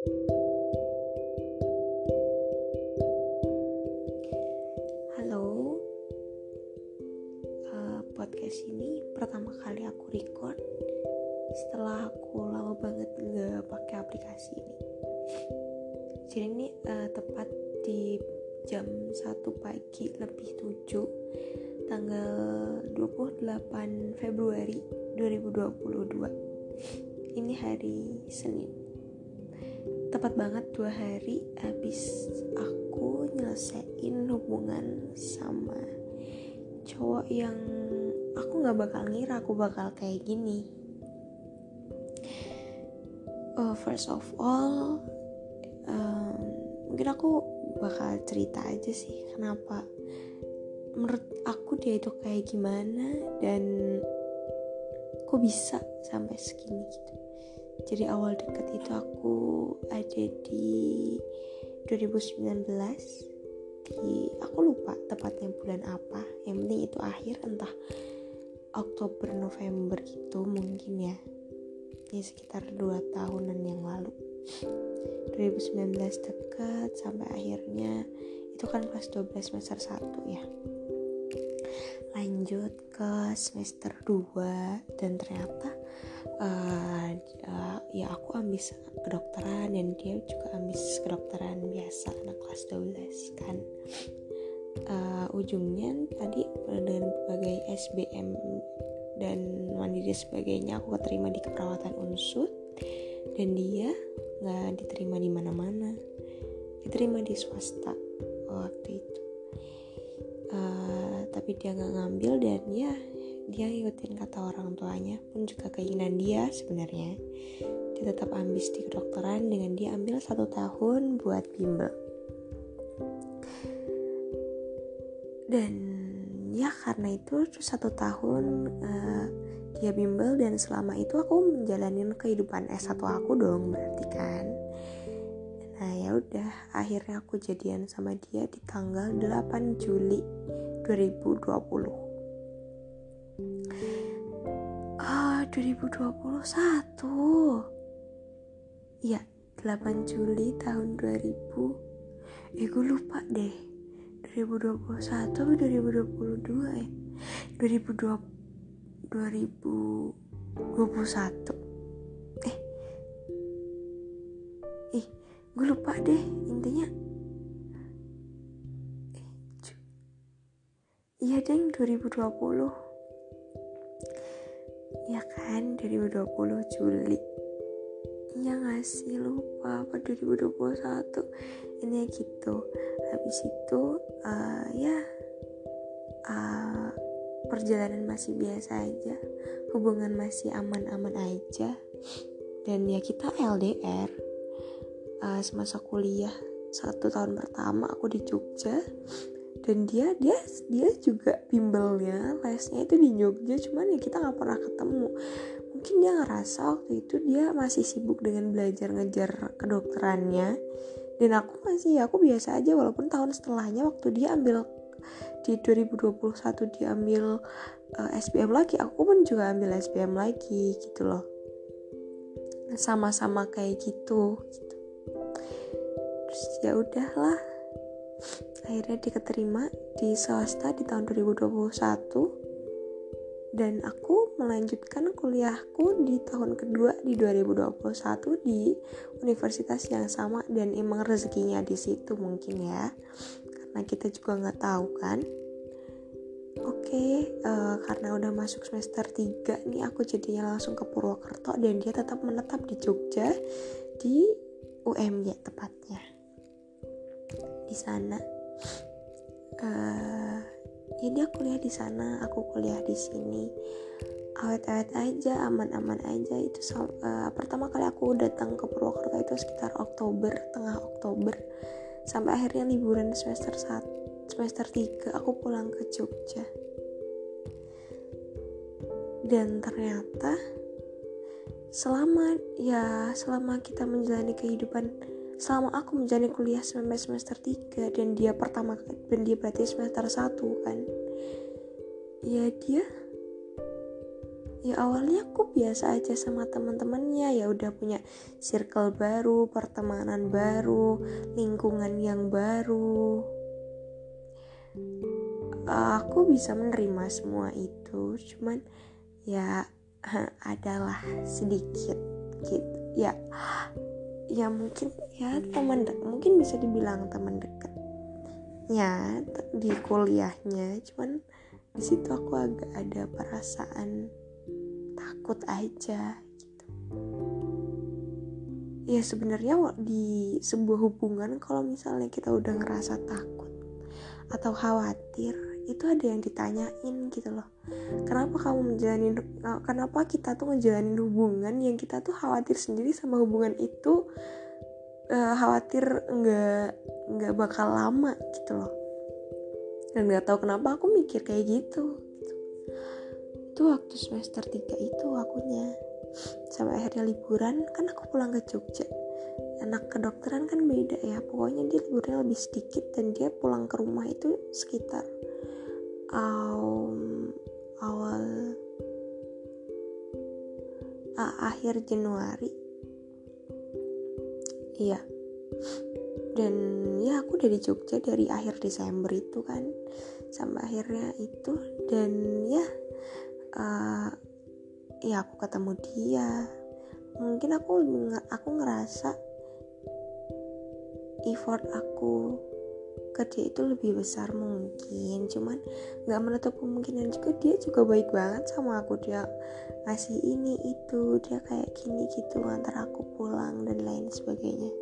Halo, uh, podcast ini pertama kali aku record setelah aku lama banget nggak pakai aplikasi ini. Jadi ini uh, tepat di jam 1 pagi lebih 7 tanggal 28 Februari 2022. Ini hari Senin tepat banget dua hari habis aku nyelesain hubungan sama cowok yang aku nggak bakal ngira aku bakal kayak gini. Uh, first of all um, mungkin aku bakal cerita aja sih kenapa menurut aku dia itu kayak gimana dan kok bisa sampai segini gitu jadi awal deket itu aku ada di 2019 di aku lupa tepatnya bulan apa. Yang penting itu akhir entah Oktober November gitu mungkin ya. Ya sekitar 2 tahunan yang lalu. 2019 dekat sampai akhirnya itu kan kelas 12 semester 1 ya. Lanjut ke semester 2 dan ternyata uh, ya aku ambis kedokteran dan dia juga ambis kedokteran biasa anak kelas 12 kan. Uh, ujungnya tadi dengan berbagai SBM dan mandiri sebagainya aku keterima di keperawatan unsur. Dan dia nggak diterima di mana-mana. Diterima di swasta waktu itu. Uh, tapi dia nggak ngambil dan ya dia ngikutin kata orang tuanya pun juga keinginan dia sebenarnya. Dia tetap ambis di kedokteran dengan dia ambil satu tahun buat bimbel. Dan ya karena itu satu tahun uh, dia bimbel dan selama itu aku menjalani kehidupan S1 aku dong berarti kan. Nah ya udah akhirnya aku jadian sama dia di tanggal 8 Juli 2020 2021. Iya, 8 Juli tahun 2000. Eh, gue lupa deh. 2021 atau 2022 ya? 2020 2021. Eh. Ih, gue lupa deh intinya. Eh, iya deng 2020 ya kan 2020 Juli. Iya gak sih? Lupa apa 2021 ini gitu. Habis itu uh, ya uh, perjalanan masih biasa aja. Hubungan masih aman-aman aja. Dan ya kita LDR uh, semasa kuliah satu tahun pertama aku di Jogja dan dia dia dia juga bimbelnya lesnya itu di Jogja cuman ya kita nggak pernah ketemu. Mungkin dia ngerasa waktu itu dia masih sibuk dengan belajar ngejar kedokterannya. Dan aku masih ya aku biasa aja walaupun tahun setelahnya waktu dia ambil di 2021 dia ambil uh, SBM lagi aku pun juga ambil SBM lagi gitu loh. Sama-sama kayak gitu gitu. Terus ya udahlah akhirnya diketerima di swasta di tahun 2021 dan aku melanjutkan kuliahku di tahun kedua di 2021 di universitas yang sama dan emang rezekinya di situ mungkin ya. Karena kita juga nggak tahu kan. Oke, okay, uh, eh, karena udah masuk semester 3 nih aku jadinya langsung ke Purwokerto dan dia tetap menetap di Jogja di UMY tepatnya. Di sana. Uh, ya dia kuliah di sana aku kuliah di sini. Awet-awet aja aman-aman aja. Itu uh, pertama kali aku datang ke Purwokerto itu sekitar Oktober tengah Oktober. Sampai akhirnya liburan semester 1 semester 3 aku pulang ke Jogja. Dan ternyata selama ya selama kita menjalani kehidupan selama aku menjalani kuliah sampai semester 3 dan dia pertama dan dia berarti semester 1 kan? Ya dia ya awalnya aku biasa aja sama teman-temannya. Ya udah punya circle baru pertemanan baru lingkungan yang baru. Aku bisa menerima semua itu cuman ya adalah sedikit gitu. Ya ya mungkin ya teman mungkin bisa dibilang teman dekat ya di kuliahnya. Cuman di situ aku agak ada perasaan takut aja gitu. Ya sebenarnya di sebuah hubungan kalau misalnya kita udah ngerasa takut atau khawatir itu ada yang ditanyain gitu loh. Kenapa kamu menjalani kenapa kita tuh ngejalanin hubungan yang kita tuh khawatir sendiri sama hubungan itu uh, khawatir nggak nggak bakal lama gitu loh. Dan nggak tahu kenapa aku mikir kayak gitu. Itu waktu semester 3 itu akunya. Sampai akhirnya liburan kan aku pulang ke Jogja. Anak kedokteran kan beda ya pokoknya dia liburnya lebih sedikit dan dia pulang ke rumah itu sekitar um, awal uh, akhir Januari. Iya. Dan ya aku dari Jogja dari akhir Desember itu kan sampai akhirnya itu. Dan ya uh, ya aku ketemu dia. Mungkin aku aku ngerasa effort aku ke dia itu lebih besar mungkin. Cuman nggak menutup kemungkinan juga dia juga baik banget sama aku. Dia ngasih ini itu. Dia kayak gini gitu antar aku pulang dan lain sebagainya.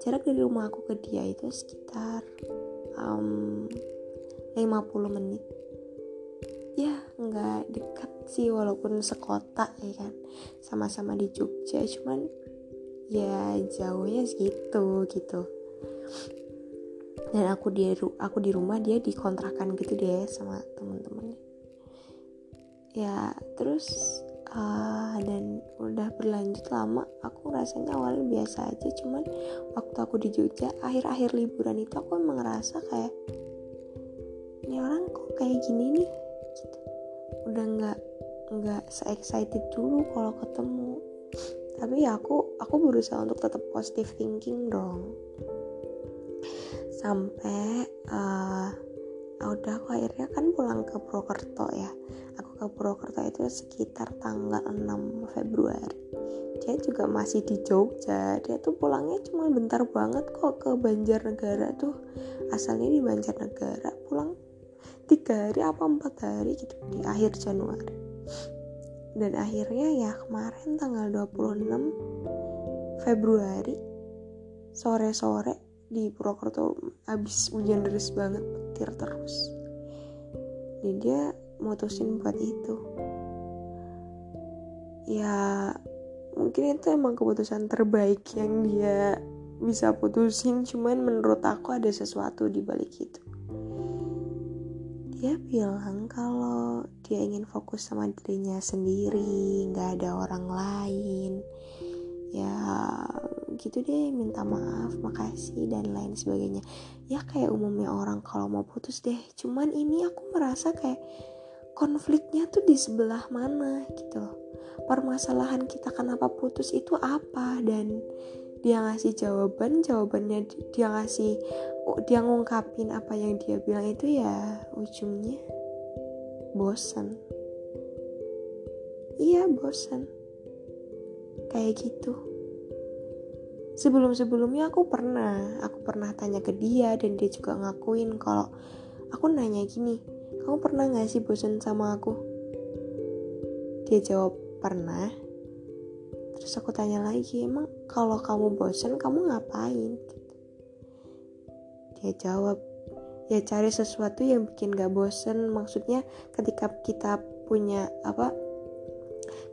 Jarak dari rumah aku ke dia itu sekitar um, 50 menit. Ya nggak dekat sih walaupun sekota ya kan. Sama-sama di Jogja cuman ya jauhnya segitu gitu dan aku di aku di rumah dia di kontrakan gitu deh sama temen-temennya. Ya terus uh, dan udah berlanjut lama aku rasanya awalnya biasa aja cuman waktu aku di Jogja akhir-akhir liburan itu aku emang ngerasa kayak ini orang kok kayak gini nih? Gitu. Udah nggak nggak se excited dulu kalau ketemu. Tapi ya aku aku berusaha untuk tetap positive thinking dong sampai uh, udah aku akhirnya kan pulang ke Purwokerto ya. Aku ke Purwokerto itu sekitar tanggal 6 Februari. Dia juga masih di Jogja. Dia tuh pulangnya cuma bentar banget kok ke Banjarnegara tuh. Asalnya di Banjarnegara pulang tiga hari apa empat hari gitu di akhir Januari. Dan akhirnya ya kemarin tanggal 26 Februari sore-sore di Purwokerto abis hujan deras banget petir terus. Dan dia mutusin buat itu. Ya mungkin itu emang keputusan terbaik yang dia bisa putusin cuman menurut aku ada sesuatu di balik itu. Dia bilang kalau dia ingin fokus sama dirinya sendiri nggak ada orang lain. Ya gitu deh minta maaf makasih dan lain sebagainya. Ya kayak umumnya orang kalau mau putus deh. Cuman ini aku merasa kayak konfliknya tuh di sebelah mana gitu permasalahan kita kenapa putus itu apa? Dan dia ngasih jawaban jawabannya dia ngasih dia ngungkapin apa yang dia bilang itu ya ujungnya bosan iya bosan kayak gitu sebelum-sebelumnya aku pernah aku pernah tanya ke dia dan dia juga ngakuin kalau aku nanya gini kamu pernah gak sih bosan sama aku? Dia jawab pernah. Terus aku tanya lagi emang kalau kamu bosan kamu ngapain? Dia jawab ya cari sesuatu yang bikin gak bosen. Maksudnya ketika kita punya apa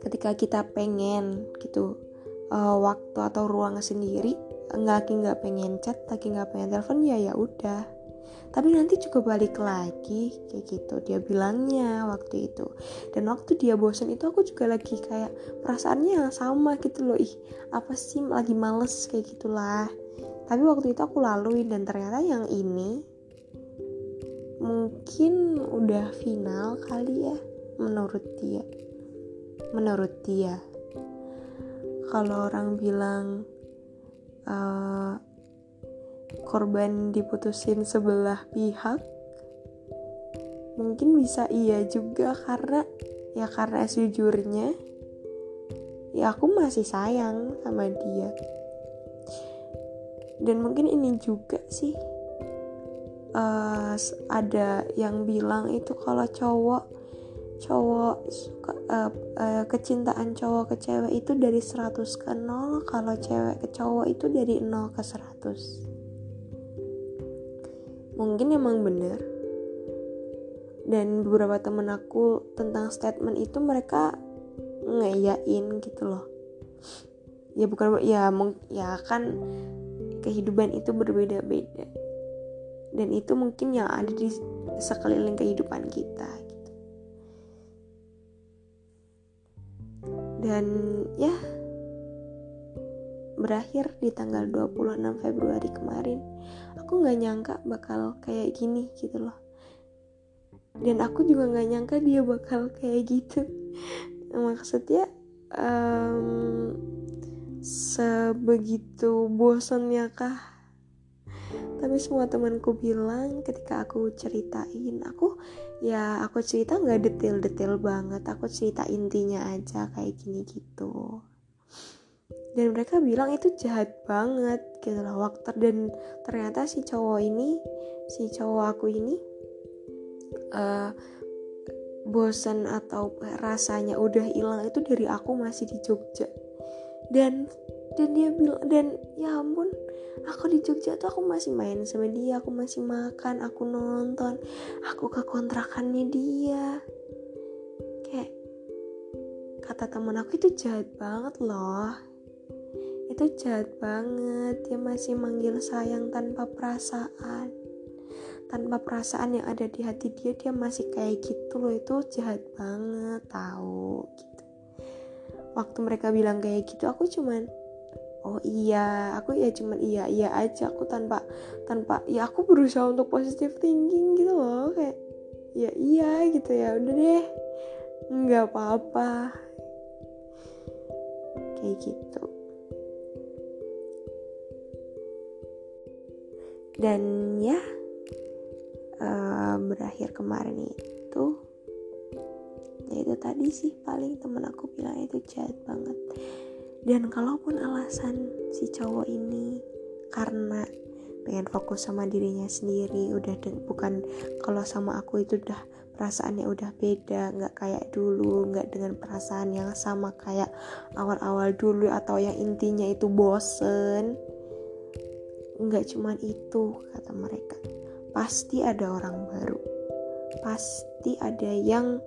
ketika kita pengen gitu uh, waktu atau ruang sendiri nggak lagi nggak pengen chat lagi nggak pengen telepon ya ya udah. Tapi nanti juga balik lagi kayak gitu dia bilangnya waktu itu. Dan waktu dia bosen itu aku juga lagi kayak perasaannya sama gitu loh. Ih apa sih lagi males kayak gitulah. Tapi waktu itu aku lalui dan ternyata yang ini mungkin udah final kali ya menurut dia. Menurut dia kalau orang bilang uh, korban diputusin sebelah pihak mungkin bisa iya juga karena ya karena sejujurnya ya aku masih sayang sama dia. Dan mungkin ini juga sih uh, ada yang bilang itu kalau cowok cowok suka uh, uh, kecintaan cowok ke cewek itu dari 100 ke 0 kalau cewek ke cowok itu dari 0 ke 100 mungkin emang bener. Dan beberapa temen aku tentang statement itu mereka ngeyain gitu loh. Ya bukan ya ya kan kehidupan itu berbeda-beda. Dan itu mungkin yang ada di sekeliling kehidupan kita dan ya berakhir di tanggal 26 Februari kemarin. Aku nggak nyangka bakal kayak gini gitu loh. Dan aku juga nggak nyangka dia bakal kayak gitu. Maksudnya um, sebegitu bosannya kah? Tapi semua temanku bilang ketika aku ceritain aku ya aku cerita nggak detail-detail banget. Aku cerita intinya aja kayak gini gitu. Dan mereka bilang itu jahat banget gitu loh. Waktu dan ternyata si cowok ini si cowok aku ini uh, bosan atau rasanya udah hilang itu dari aku masih di Jogja. Dan dan dia bilang dan ya ampun aku di Jogja tuh aku masih main sama dia aku masih makan aku nonton aku ke kontrakannya dia. Kayak kata temen aku itu jahat banget loh. Itu jahat banget dia masih manggil sayang tanpa perasaan. Tanpa perasaan yang ada di hati dia dia masih kayak gitu loh itu jahat banget tahu gitu. Waktu mereka bilang kayak gitu aku cuman oh iya aku ya cuman iya iya aja aku tanpa tanpa ya aku berusaha untuk positive thinking gitu loh kayak ya iya gitu ya udah deh nggak apa-apa. Kayak gitu. Dan ya uh, berakhir kemarin itu ya itu tadi sih paling temen aku bilang itu jahat banget dan kalaupun alasan si cowok ini karena pengen fokus sama dirinya sendiri udah bukan kalau sama aku itu udah perasaannya udah beda nggak kayak dulu nggak dengan perasaan yang sama kayak awal-awal dulu atau yang intinya itu bosen. Nggak cuman itu kata mereka. Pasti ada orang baru. Pasti ada yang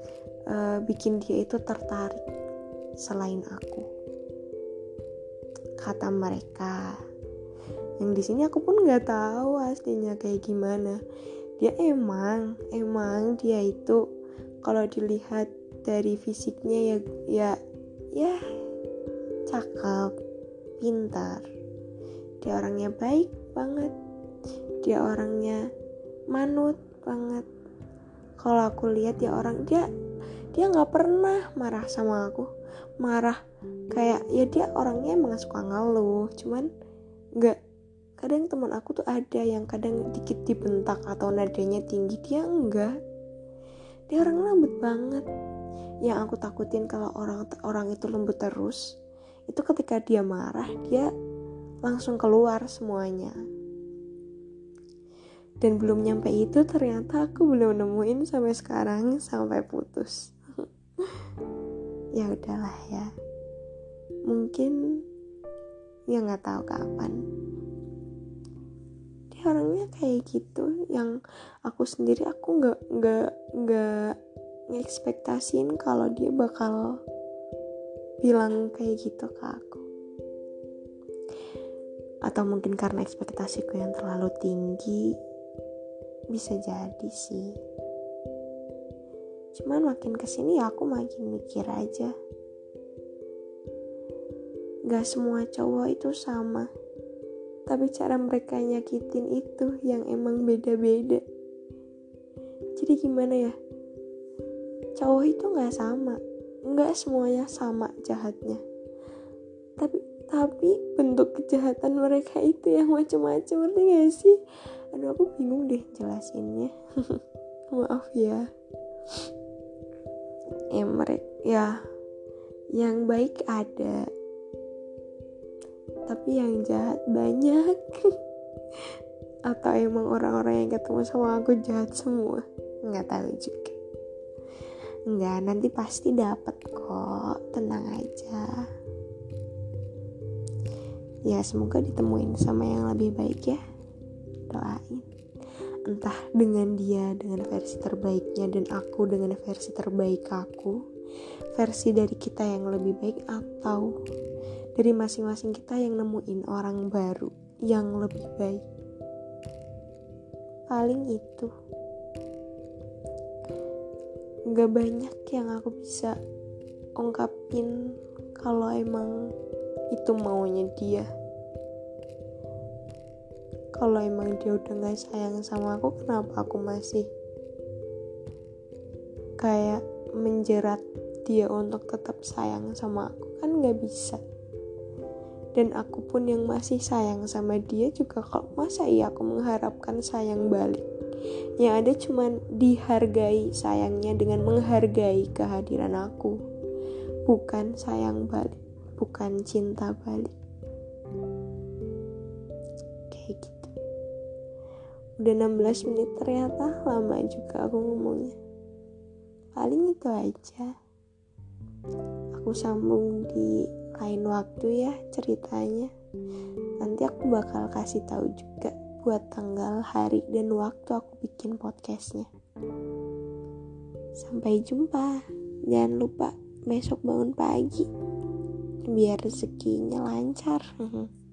uh, bikin dia itu tertarik selain aku kata mereka. Yang di sini aku pun nggak tahu aslinya kayak gimana. Dia emang emang dia itu kalau dilihat dari fisiknya ya ya ya cakep pintar. Dia orangnya baik banget. Dia orangnya manut banget. Kalau aku lihat ya orang dia dia nggak pernah marah sama aku. Marah kayak ya dia orangnya emang suka ngeluh cuman nggak kadang teman aku tuh ada yang kadang dikit dibentak atau nadanya tinggi dia enggak. Dia orang lembut banget. Yang aku takutin kalau orang orang itu lembut terus itu ketika dia marah dia langsung keluar semuanya. Dan belum nyampe itu ternyata aku belum nemuin sampai sekarang sampai putus. Ya udahlah ya mungkin ya nggak tahu kapan. Dia orangnya kayak gitu yang aku sendiri aku nggak nggak nggak ngekspektasin kalau dia bakal bilang kayak gitu ke aku. Atau mungkin karena ekspektasiku yang terlalu tinggi bisa jadi sih. Cuman makin ke sini ya aku makin mikir aja gak semua cowok itu sama. Tapi cara mereka nyakitin itu yang emang beda-beda. Jadi gimana ya? Cowok itu gak sama. Nggak semuanya sama jahatnya. Tapi tapi bentuk kejahatan mereka itu yang macam-macam ngerti gak sih? Aduh aku bingung deh jelasinnya. Maaf ya. Ya mereka ya. Yang baik ada tapi yang jahat banyak. Atau emang orang-orang yang ketemu sama aku jahat semua? Nggak tahu juga. Nggak nanti pasti dapat kok. Tenang aja. Ya semoga ditemuin sama yang lebih baik ya. Doain. Entah dengan dia dengan versi terbaiknya dan aku dengan versi terbaik aku. Versi dari kita yang lebih baik atau dari masing-masing kita yang nemuin orang baru yang lebih baik. Paling itu gak banyak yang aku bisa ungkapin kalau emang itu maunya dia. Kalau emang dia udah gak sayang sama aku kenapa aku masih kayak menjerat dia untuk tetap sayang sama aku? Kan gak bisa dan aku pun yang masih sayang sama dia juga kok. Masa iya aku mengharapkan sayang balik? Yang ada cuman dihargai sayangnya dengan menghargai kehadiran aku. Bukan sayang balik bukan cinta balik. Kayak gitu. Udah 16 menit ternyata lama juga aku ngomongnya. Paling itu aja. Aku sambung di lain waktu ya ceritanya. Nanti aku bakal kasih tahu juga buat tanggal hari dan waktu aku bikin podcastnya. Sampai jumpa. Jangan lupa besok bangun pagi biar rezekinya lancar